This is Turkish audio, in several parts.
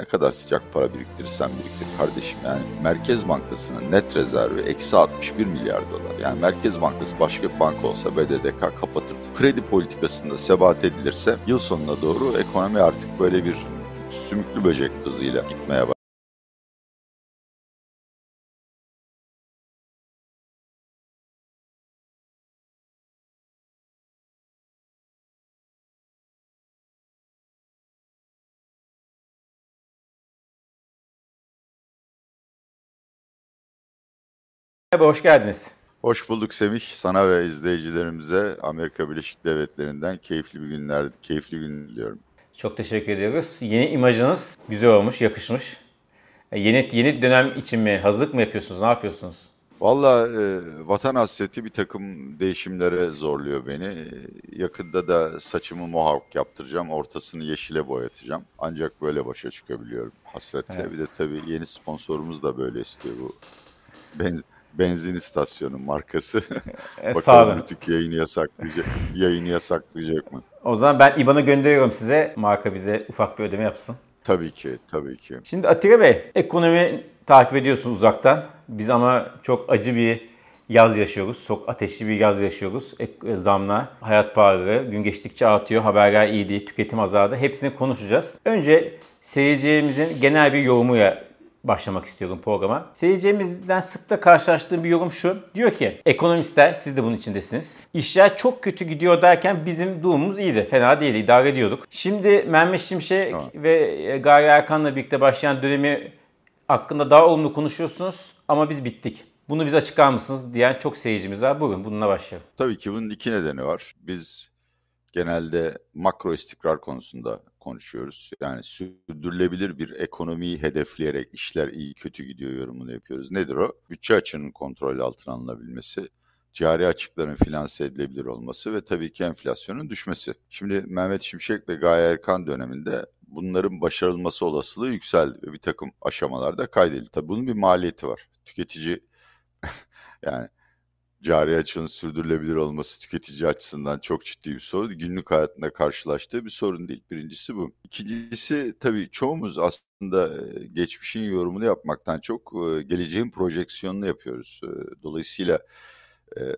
ne kadar sıcak para biriktirirsen biriktir kardeşim. Yani Merkez Bankası'nın net rezervi eksi 61 milyar dolar. Yani Merkez Bankası başka bir banka olsa BDDK kapatırdı. Kredi politikasında sebat edilirse yıl sonuna doğru ekonomi artık böyle bir sümüklü böcek hızıyla gitmeye başlar. Merhaba, hoş geldiniz. Hoş bulduk Semih. Sana ve izleyicilerimize Amerika Birleşik Devletleri'nden keyifli bir günler, keyifli gün diliyorum. Çok teşekkür ediyoruz. Yeni imajınız güzel olmuş, yakışmış. E, Yeni yeni dönem için mi hazırlık mı yapıyorsunuz? Ne yapıyorsunuz? Valla e, vatan hasreti bir takım değişimlere zorluyor beni. E, yakında da saçımı mohawk yaptıracağım. Ortasını yeşile boyatacağım. Ancak böyle başa çıkabiliyorum hasretle. Evet. Bir de tabii yeni sponsorumuz da böyle istiyor bu. Ben, benzin istasyonu markası. E, Bakalım. Rütük yayını yasaklayacak, yayını yasaklayacak mı? O zaman ben IBAN'ı gönderiyorum size. Marka bize ufak bir ödeme yapsın. Tabii ki, tabii ki. Şimdi Atilla Bey, ekonomi takip ediyorsunuz uzaktan. Biz ama çok acı bir yaz yaşıyoruz. Çok ateşli bir yaz yaşıyoruz. Ek- Zamlar, hayat pahalılığı gün geçtikçe artıyor. Haberler iyi değil, tüketim azaldı. Hepsini konuşacağız. Önce seyircilerimizin genel bir yorumuyla başlamak istiyorum programa. Seyircilerimizden sıkta karşılaştığım bir yorum şu. Diyor ki ekonomistler siz de bunun içindesiniz. İşler çok kötü gidiyor derken bizim durumumuz iyiydi. Fena değil idare ediyorduk. Şimdi Mehmet Şimşek Evet. ve e, Gaye Erkan'la birlikte başlayan dönemi hakkında daha olumlu konuşuyorsunuz ama biz bittik. Bunu bize açıklar mısınız diyen çok seyircimiz var. Bugün bununla başlayalım. Tabii ki bunun iki nedeni var. Biz genelde makro istikrar konusunda konuşuyoruz. Yani sürdürülebilir bir ekonomiyi hedefleyerek işler iyi kötü gidiyor yorumunu yapıyoruz. Nedir o? Bütçe açığının kontrol altına alınabilmesi, cari açıkların finanse edilebilir olması ve tabii ki enflasyonun düşmesi. Şimdi Mehmet Şimşek ve Gaye Erkan döneminde bunların başarılması olasılığı yükseldi ve bir takım aşamalarda kaydedildi. Tabii bunun bir maliyeti var. Tüketici yani cari açığın sürdürülebilir olması tüketici açısından çok ciddi bir sorun. Günlük hayatında karşılaştığı bir sorun değil. Birincisi bu. İkincisi tabii çoğumuz aslında geçmişin yorumunu yapmaktan çok geleceğin projeksiyonunu yapıyoruz. Dolayısıyla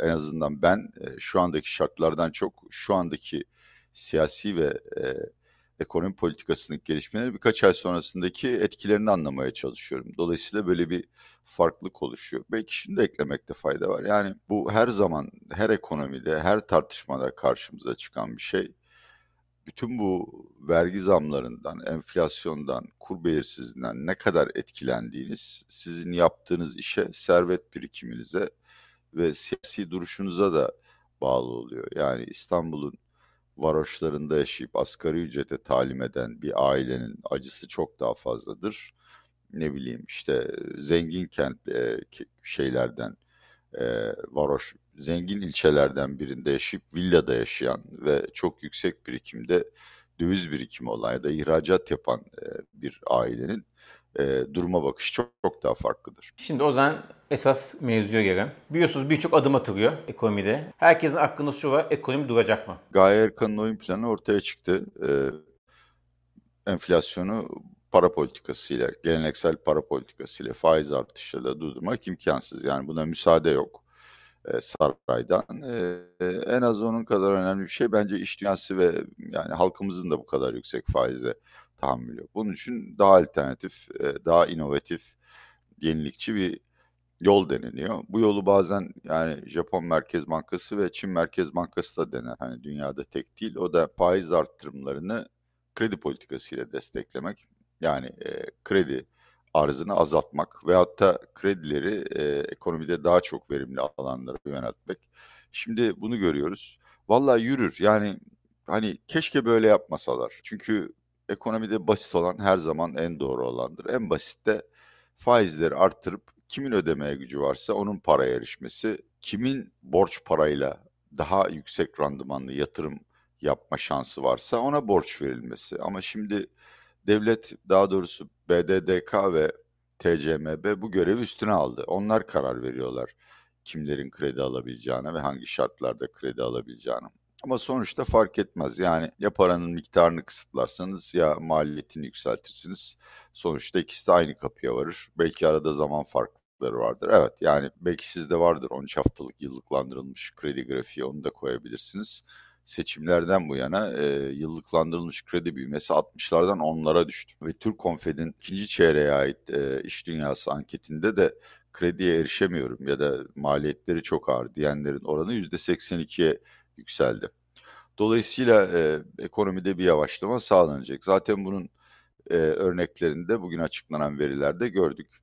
en azından ben şu andaki şartlardan çok şu andaki siyasi ve ekonomi politikasındaki gelişmeleri birkaç ay sonrasındaki etkilerini anlamaya çalışıyorum. Dolayısıyla böyle bir farklılık oluşuyor. Belki şunu da eklemekte fayda var. Yani bu her zaman, her ekonomide, her tartışmada karşımıza çıkan bir şey. Bütün bu vergi zamlarından, enflasyondan, kur belirsizliğinden ne kadar etkilendiğiniz sizin yaptığınız işe, servet birikiminize ve siyasi duruşunuza da bağlı oluyor. Yani İstanbul'un varoşlarında yaşayıp asgari ücrete talim eden bir ailenin acısı çok daha fazladır. Ne bileyim işte zengin kent e, şeylerden e, varoş zengin ilçelerden birinde yaşayıp villada yaşayan ve çok yüksek birikimde döviz birikimi olan da ihracat yapan e, bir ailenin e, duruma bakışı çok, çok daha farklıdır. Şimdi o zaman esas mevzuya gelelim. Biliyorsunuz birçok adım atılıyor ekonomide. Herkesin aklında şu var, ekonomi duracak mı? Gaye Erkan'ın oyun planı ortaya çıktı. Ee, enflasyonu para politikasıyla, geleneksel para politikasıyla, faiz artışıyla durdurmak imkansız. Yani buna müsaade yok e, saraydan. E, en az onun kadar önemli bir şey bence iş dünyası ve yani halkımızın da bu kadar yüksek faize tahammülü. Bunun için daha alternatif, e, daha inovatif, yenilikçi bir yol deneniyor. Bu yolu bazen yani Japon Merkez Bankası ve Çin Merkez Bankası da dener. Hani dünyada tek değil. O da faiz arttırımlarını kredi politikasıyla desteklemek. Yani e, kredi arzını azaltmak veyahut da kredileri e, ekonomide daha çok verimli alanlara yöneltmek. Şimdi bunu görüyoruz. Vallahi yürür. Yani hani keşke böyle yapmasalar. Çünkü ekonomide basit olan her zaman en doğru olandır. En basit de faizleri arttırıp kimin ödemeye gücü varsa onun paraya erişmesi, kimin borç parayla daha yüksek randımanlı yatırım yapma şansı varsa ona borç verilmesi. Ama şimdi devlet daha doğrusu BDDK ve TCMB bu görevi üstüne aldı. Onlar karar veriyorlar kimlerin kredi alabileceğine ve hangi şartlarda kredi alabileceğine. Ama sonuçta fark etmez. Yani ya paranın miktarını kısıtlarsanız ya maliyetini yükseltirsiniz. Sonuçta ikisi de aynı kapıya varır. Belki arada zaman farklılıkları vardır. Evet yani belki sizde vardır 13 haftalık yıllıklandırılmış kredi grafiği onu da koyabilirsiniz seçimlerden bu yana e, yıllıklandırılmış kredi büyümesi 60'lardan 10'lara düştü. Ve Türk Konfed'in ikinci çeyreğe ait e, iş dünyası anketinde de krediye erişemiyorum ya da maliyetleri çok ağır diyenlerin oranı %82'ye yükseldi. Dolayısıyla e, ekonomide bir yavaşlama sağlanacak. Zaten bunun e, örneklerinde bugün açıklanan verilerde gördük.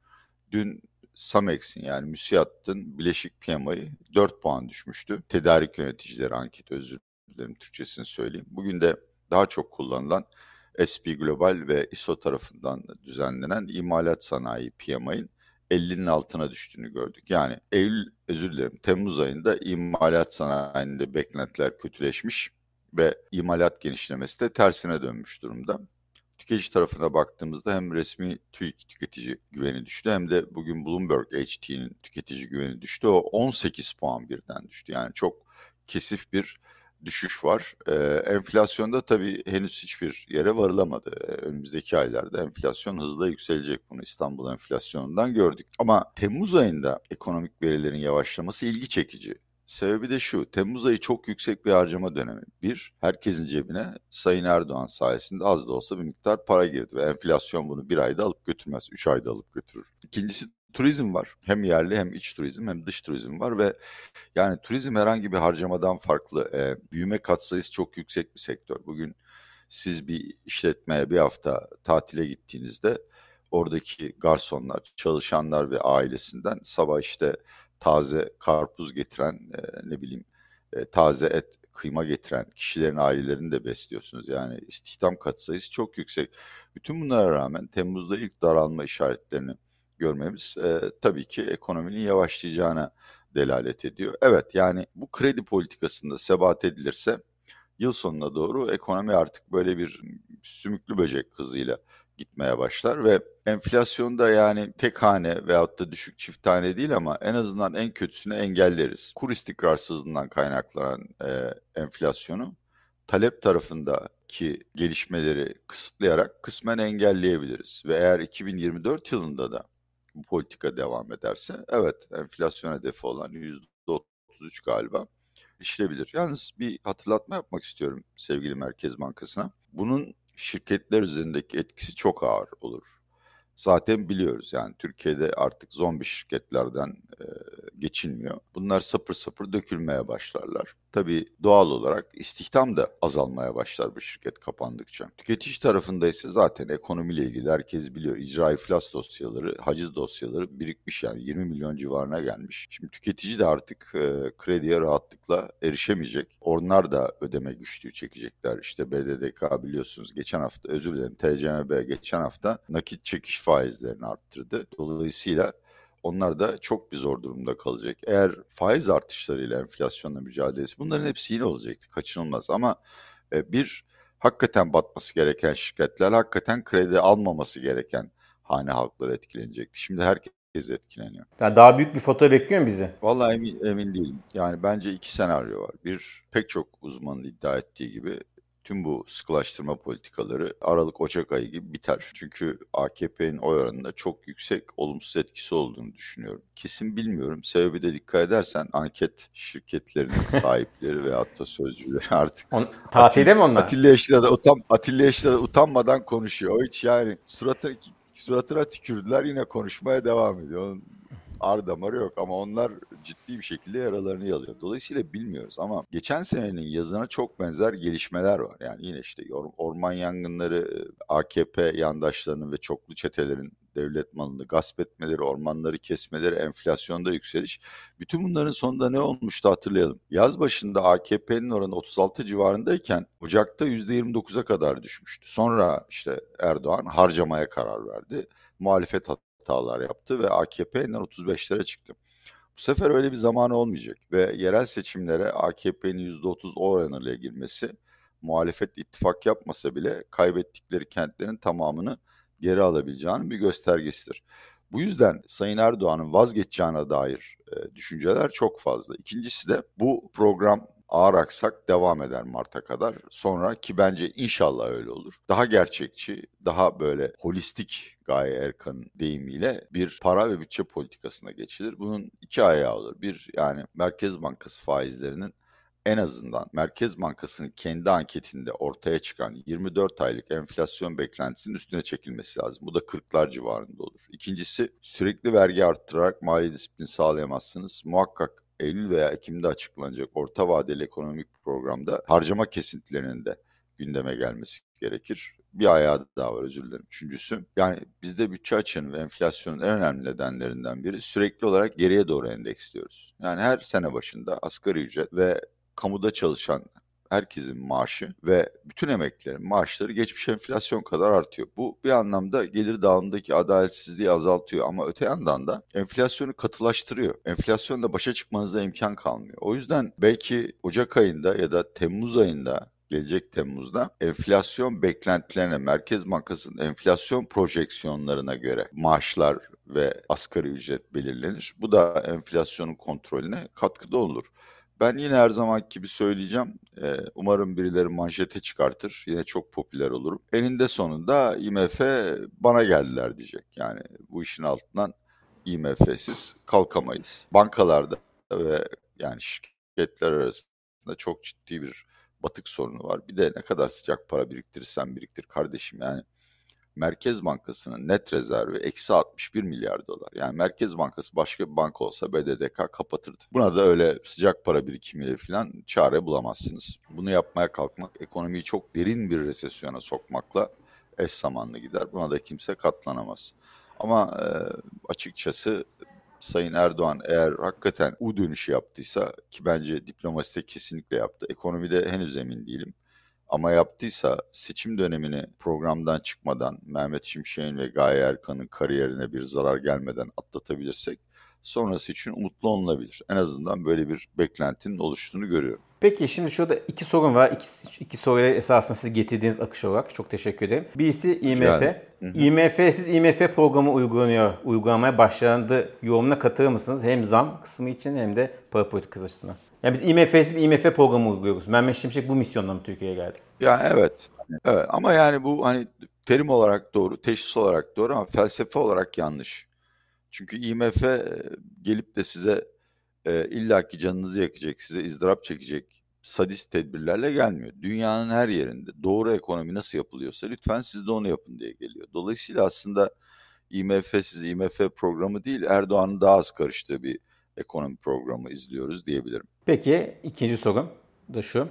Dün Samex'in yani müsiyatın bileşik PMI'yi 4 puan düşmüştü. Tedarik yöneticileri anketi özür dilerim Türkçesini söyleyeyim. Bugün de daha çok kullanılan SP Global ve ISO tarafından düzenlenen imalat sanayi PMI'nin 50'nin altına düştüğünü gördük. Yani Eylül, özür dilerim, Temmuz ayında imalat sanayinde beklentiler kötüleşmiş ve imalat genişlemesi de tersine dönmüş durumda. Tüketici tarafına baktığımızda hem resmi TÜİK tüketici güveni düştü hem de bugün Bloomberg HT'nin tüketici güveni düştü. O 18 puan birden düştü. Yani çok kesif bir düşüş var. Ee, enflasyonda tabii henüz hiçbir yere varılamadı. Ee, önümüzdeki aylarda enflasyon hızla yükselecek. Bunu İstanbul enflasyonundan gördük. Ama Temmuz ayında ekonomik verilerin yavaşlaması ilgi çekici. Sebebi de şu, Temmuz ayı çok yüksek bir harcama dönemi. Bir, herkesin cebine Sayın Erdoğan sayesinde az da olsa bir miktar para girdi ve enflasyon bunu bir ayda alıp götürmez, üç ayda alıp götürür. İkincisi turizm var. Hem yerli hem iç turizm hem dış turizm var ve yani turizm herhangi bir harcamadan farklı. E, büyüme katsayısı çok yüksek bir sektör. Bugün siz bir işletmeye bir hafta tatile gittiğinizde oradaki garsonlar, çalışanlar ve ailesinden sabah işte taze karpuz getiren, e, ne bileyim e, taze et, kıyma getiren kişilerin ailelerini de besliyorsunuz. Yani istihdam katsayısı çok yüksek. Bütün bunlara rağmen Temmuz'da ilk daralma işaretlerini görmemiz e, tabii ki ekonominin yavaşlayacağına delalet ediyor. Evet yani bu kredi politikasında sebat edilirse yıl sonuna doğru ekonomi artık böyle bir sümüklü böcek hızıyla gitmeye başlar ve enflasyonda yani tek hane veyahut da düşük çift tane değil ama en azından en kötüsünü engelleriz. Kur istikrarsızlığından kaynaklanan e, enflasyonu talep tarafındaki gelişmeleri kısıtlayarak kısmen engelleyebiliriz. Ve eğer 2024 yılında da politika devam ederse evet enflasyon hedefi olan %33 galiba işlebilir. Yalnız bir hatırlatma yapmak istiyorum sevgili Merkez Bankası'na. Bunun şirketler üzerindeki etkisi çok ağır olur zaten biliyoruz. Yani Türkiye'de artık zombi şirketlerden e, geçilmiyor. Bunlar sapır sapır dökülmeye başlarlar. Tabii doğal olarak istihdam da azalmaya başlar bu şirket kapandıkça. Tüketici tarafında ise zaten ekonomiyle ilgili herkes biliyor. İcra iflas dosyaları, haciz dosyaları birikmiş yani 20 milyon civarına gelmiş. Şimdi tüketici de artık e, krediye rahatlıkla erişemeyecek. Onlar da ödeme güçlüğü çekecekler. İşte BDDK biliyorsunuz geçen hafta özür dilerim TCMB geçen hafta nakit çekiş faizlerini arttırdı. Dolayısıyla onlar da çok bir zor durumda kalacak. Eğer faiz artışlarıyla enflasyonla mücadelesi bunların hepsi yine olacaktı kaçınılmaz ama e, bir hakikaten batması gereken şirketler hakikaten kredi almaması gereken hane halkları etkilenecekti. Şimdi herkes etkileniyor. Yani daha büyük bir foto bekliyor mu bizi? Vallahi emin, emin değilim. Yani bence iki senaryo var. Bir pek çok uzmanın iddia ettiği gibi tüm bu sıkılaştırma politikaları Aralık-Ocak ayı gibi biter. Çünkü AKP'nin oy oranında çok yüksek olumsuz etkisi olduğunu düşünüyorum. Kesin bilmiyorum. Sebebi de dikkat edersen anket şirketlerinin sahipleri ve hatta sözcüleri artık. On, tatilde mi onlar? Atilla Yeşil'e de, utan, Atilla Yeşil'e de utanmadan konuşuyor. O hiç yani suratına, suratına tükürdüler yine konuşmaya devam ediyor. Onun ar damarı yok ama onlar ciddi bir şekilde yaralarını yalıyor. Dolayısıyla bilmiyoruz ama geçen senenin yazına çok benzer gelişmeler var. Yani yine işte orman yangınları, AKP yandaşlarının ve çoklu çetelerin devlet malını gasp etmeleri, ormanları kesmeleri, enflasyonda yükseliş. Bütün bunların sonunda ne olmuştu hatırlayalım. Yaz başında AKP'nin oranı 36 civarındayken Ocak'ta %29'a kadar düşmüştü. Sonra işte Erdoğan harcamaya karar verdi. Muhalefet hatalar yaptı ve AKP yeniden 35'lere çıktı. Bu sefer öyle bir zamanı olmayacak ve yerel seçimlere AKP'nin %30 oranıyla girmesi muhalefet ittifak yapmasa bile kaybettikleri kentlerin tamamını geri alabileceğinin bir göstergesidir. Bu yüzden Sayın Erdoğan'ın vazgeçeceğine dair e, düşünceler çok fazla. İkincisi de bu program ağır aksak devam eder Mart'a kadar. Sonra ki bence inşallah öyle olur. Daha gerçekçi, daha böyle holistik Gaye Erkan'ın deyimiyle bir para ve bütçe politikasına geçilir. Bunun iki ayağı olur. Bir yani Merkez Bankası faizlerinin en azından Merkez Bankası'nın kendi anketinde ortaya çıkan 24 aylık enflasyon beklentisinin üstüne çekilmesi lazım. Bu da 40'lar civarında olur. İkincisi sürekli vergi arttırarak mali disiplin sağlayamazsınız. Muhakkak Eylül veya Ekim'de açıklanacak orta vadeli ekonomik programda harcama kesintilerinin de gündeme gelmesi gerekir. Bir ayağı daha var özür dilerim. Üçüncüsü yani bizde bütçe açığının ve enflasyonun en önemli nedenlerinden biri sürekli olarak geriye doğru endeksliyoruz. Yani her sene başında asgari ücret ve kamuda çalışan herkesin maaşı ve bütün emeklilerin maaşları geçmiş enflasyon kadar artıyor. Bu bir anlamda gelir dağılımındaki adaletsizliği azaltıyor ama öte yandan da enflasyonu katılaştırıyor. Enflasyonla başa çıkmanıza imkan kalmıyor. O yüzden belki Ocak ayında ya da Temmuz ayında gelecek Temmuz'da enflasyon beklentilerine Merkez Bankası'nın enflasyon projeksiyonlarına göre maaşlar ve asgari ücret belirlenir. Bu da enflasyonun kontrolüne katkıda olur. Ben yine her zaman gibi söyleyeceğim. Ee, umarım birileri manşete çıkartır. Yine çok popüler olurum. Eninde sonunda IMF bana geldiler diyecek. Yani bu işin altından IMF'siz kalkamayız. Bankalarda ve yani şirketler arasında çok ciddi bir batık sorunu var. Bir de ne kadar sıcak para biriktirirsen biriktir kardeşim yani. Merkez Bankası'nın net rezervi eksi 61 milyar dolar. Yani Merkez Bankası başka bir banka olsa BDDK kapatırdı. Buna da öyle sıcak para birikimiyle falan çare bulamazsınız. Bunu yapmaya kalkmak ekonomiyi çok derin bir resesyona sokmakla eş zamanlı gider. Buna da kimse katlanamaz. Ama e, açıkçası Sayın Erdoğan eğer hakikaten U dönüşü yaptıysa ki bence diplomaside kesinlikle yaptı. Ekonomide henüz emin değilim. Ama yaptıysa seçim dönemini programdan çıkmadan Mehmet Şimşek'in ve Gaye Erkan'ın kariyerine bir zarar gelmeden atlatabilirsek sonrası için umutlu olunabilir. En azından böyle bir beklentinin oluştuğunu görüyorum. Peki şimdi şurada iki sorun var. İki, iki soruya esasında siz getirdiğiniz akış olarak çok teşekkür ederim. Birisi IMF. Yani, IMF'siz IMF programı uygulanıyor, uygulamaya başlandı yorumuna katılır mısınız? Hem zam kısmı için hem de para politikası açısından. Yani biz IMF'siz bir IMF programı uyguluyoruz. Mehmet Şimşek bu misyonla mı Türkiye'ye geldi? Ya evet. Evet ama yani bu hani terim olarak doğru, teşhis olarak doğru ama felsefe olarak yanlış. Çünkü IMF e, gelip de size e, illaki canınızı yakacak, size izdırap çekecek sadist tedbirlerle gelmiyor. Dünyanın her yerinde doğru ekonomi nasıl yapılıyorsa lütfen siz de onu yapın diye geliyor. Dolayısıyla aslında IMF siz IMF programı değil Erdoğan'ın daha az karıştığı bir ekonomi programı izliyoruz diyebilirim. Peki ikinci sorum da şu.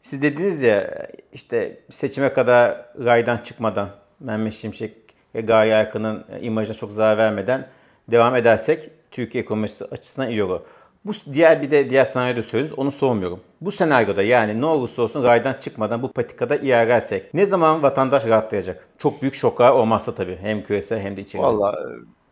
Siz dediniz ya işte seçime kadar raydan çıkmadan Mehmet Şimşek ve Gaye Erkan'ın imajına çok zarar vermeden devam edersek Türkiye ekonomisi açısından iyi olur. Bu diğer bir de diğer senaryoda söylüyoruz. Onu sormuyorum. Bu senaryoda yani ne olursa olsun raydan çıkmadan bu patikada ilerlersek ne zaman vatandaş rahatlayacak? Çok büyük şoklar olmazsa tabii. Hem küresel hem de içeride. Valla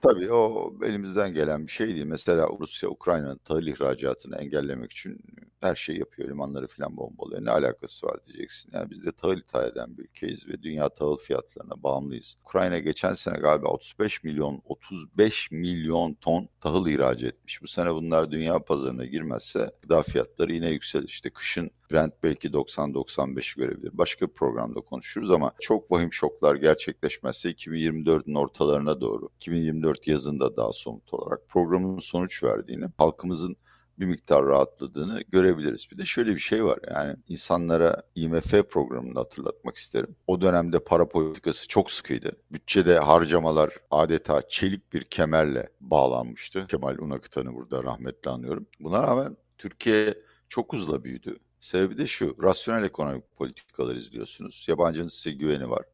Tabii o elimizden gelen bir şey değil. Mesela Rusya Ukrayna'nın tahıl ihracatını engellemek için her şeyi yapıyor. Limanları falan bombalıyor. Ne alakası var diyeceksin. Yani biz de tahıl ithal eden bir ülkeyiz ve dünya tahıl fiyatlarına bağımlıyız. Ukrayna geçen sene galiba 35 milyon 35 milyon ton tahıl ihraç etmiş. Bu sene bunlar dünya pazarına girmezse gıda fiyatları yine yükselir. İşte kışın Brent belki 90-95'i görebilir. Başka bir programda konuşuruz ama çok vahim şoklar gerçekleşmezse 2024'ün ortalarına doğru, 2024 yazında daha somut olarak programın sonuç verdiğini, halkımızın bir miktar rahatladığını görebiliriz. Bir de şöyle bir şey var yani insanlara IMF programını hatırlatmak isterim. O dönemde para politikası çok sıkıydı. Bütçede harcamalar adeta çelik bir kemerle bağlanmıştı. Kemal Unakıtan'ı burada rahmetli anıyorum. Buna rağmen Türkiye çok hızla büyüdü. Sebebi de şu, rasyonel ekonomik politikalar izliyorsunuz. Yabancının size güveni var.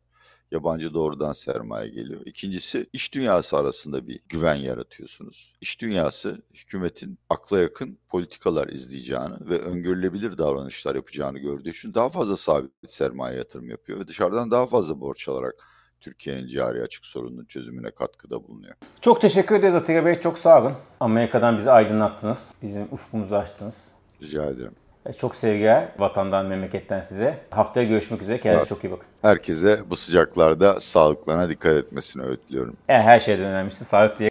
Yabancı doğrudan sermaye geliyor. İkincisi iş dünyası arasında bir güven yaratıyorsunuz. İş dünyası hükümetin akla yakın politikalar izleyeceğini ve öngörülebilir davranışlar yapacağını gördüğü için daha fazla sabit sermaye yatırım yapıyor ve dışarıdan daha fazla borç alarak Türkiye'nin cari açık sorununun çözümüne katkıda bulunuyor. Çok teşekkür ederiz Atilla Bey. Çok sağ olun. Amerika'dan bizi aydınlattınız. Bizim ufkumuzu açtınız. Rica ederim. Çok sevgiler vatandan, memleketten size. Haftaya görüşmek üzere. Kendinize evet. çok iyi bakın. Herkese bu sıcaklarda sağlıklarına dikkat etmesini öğütlüyorum. E, her şeyden önemlisi sağlık diye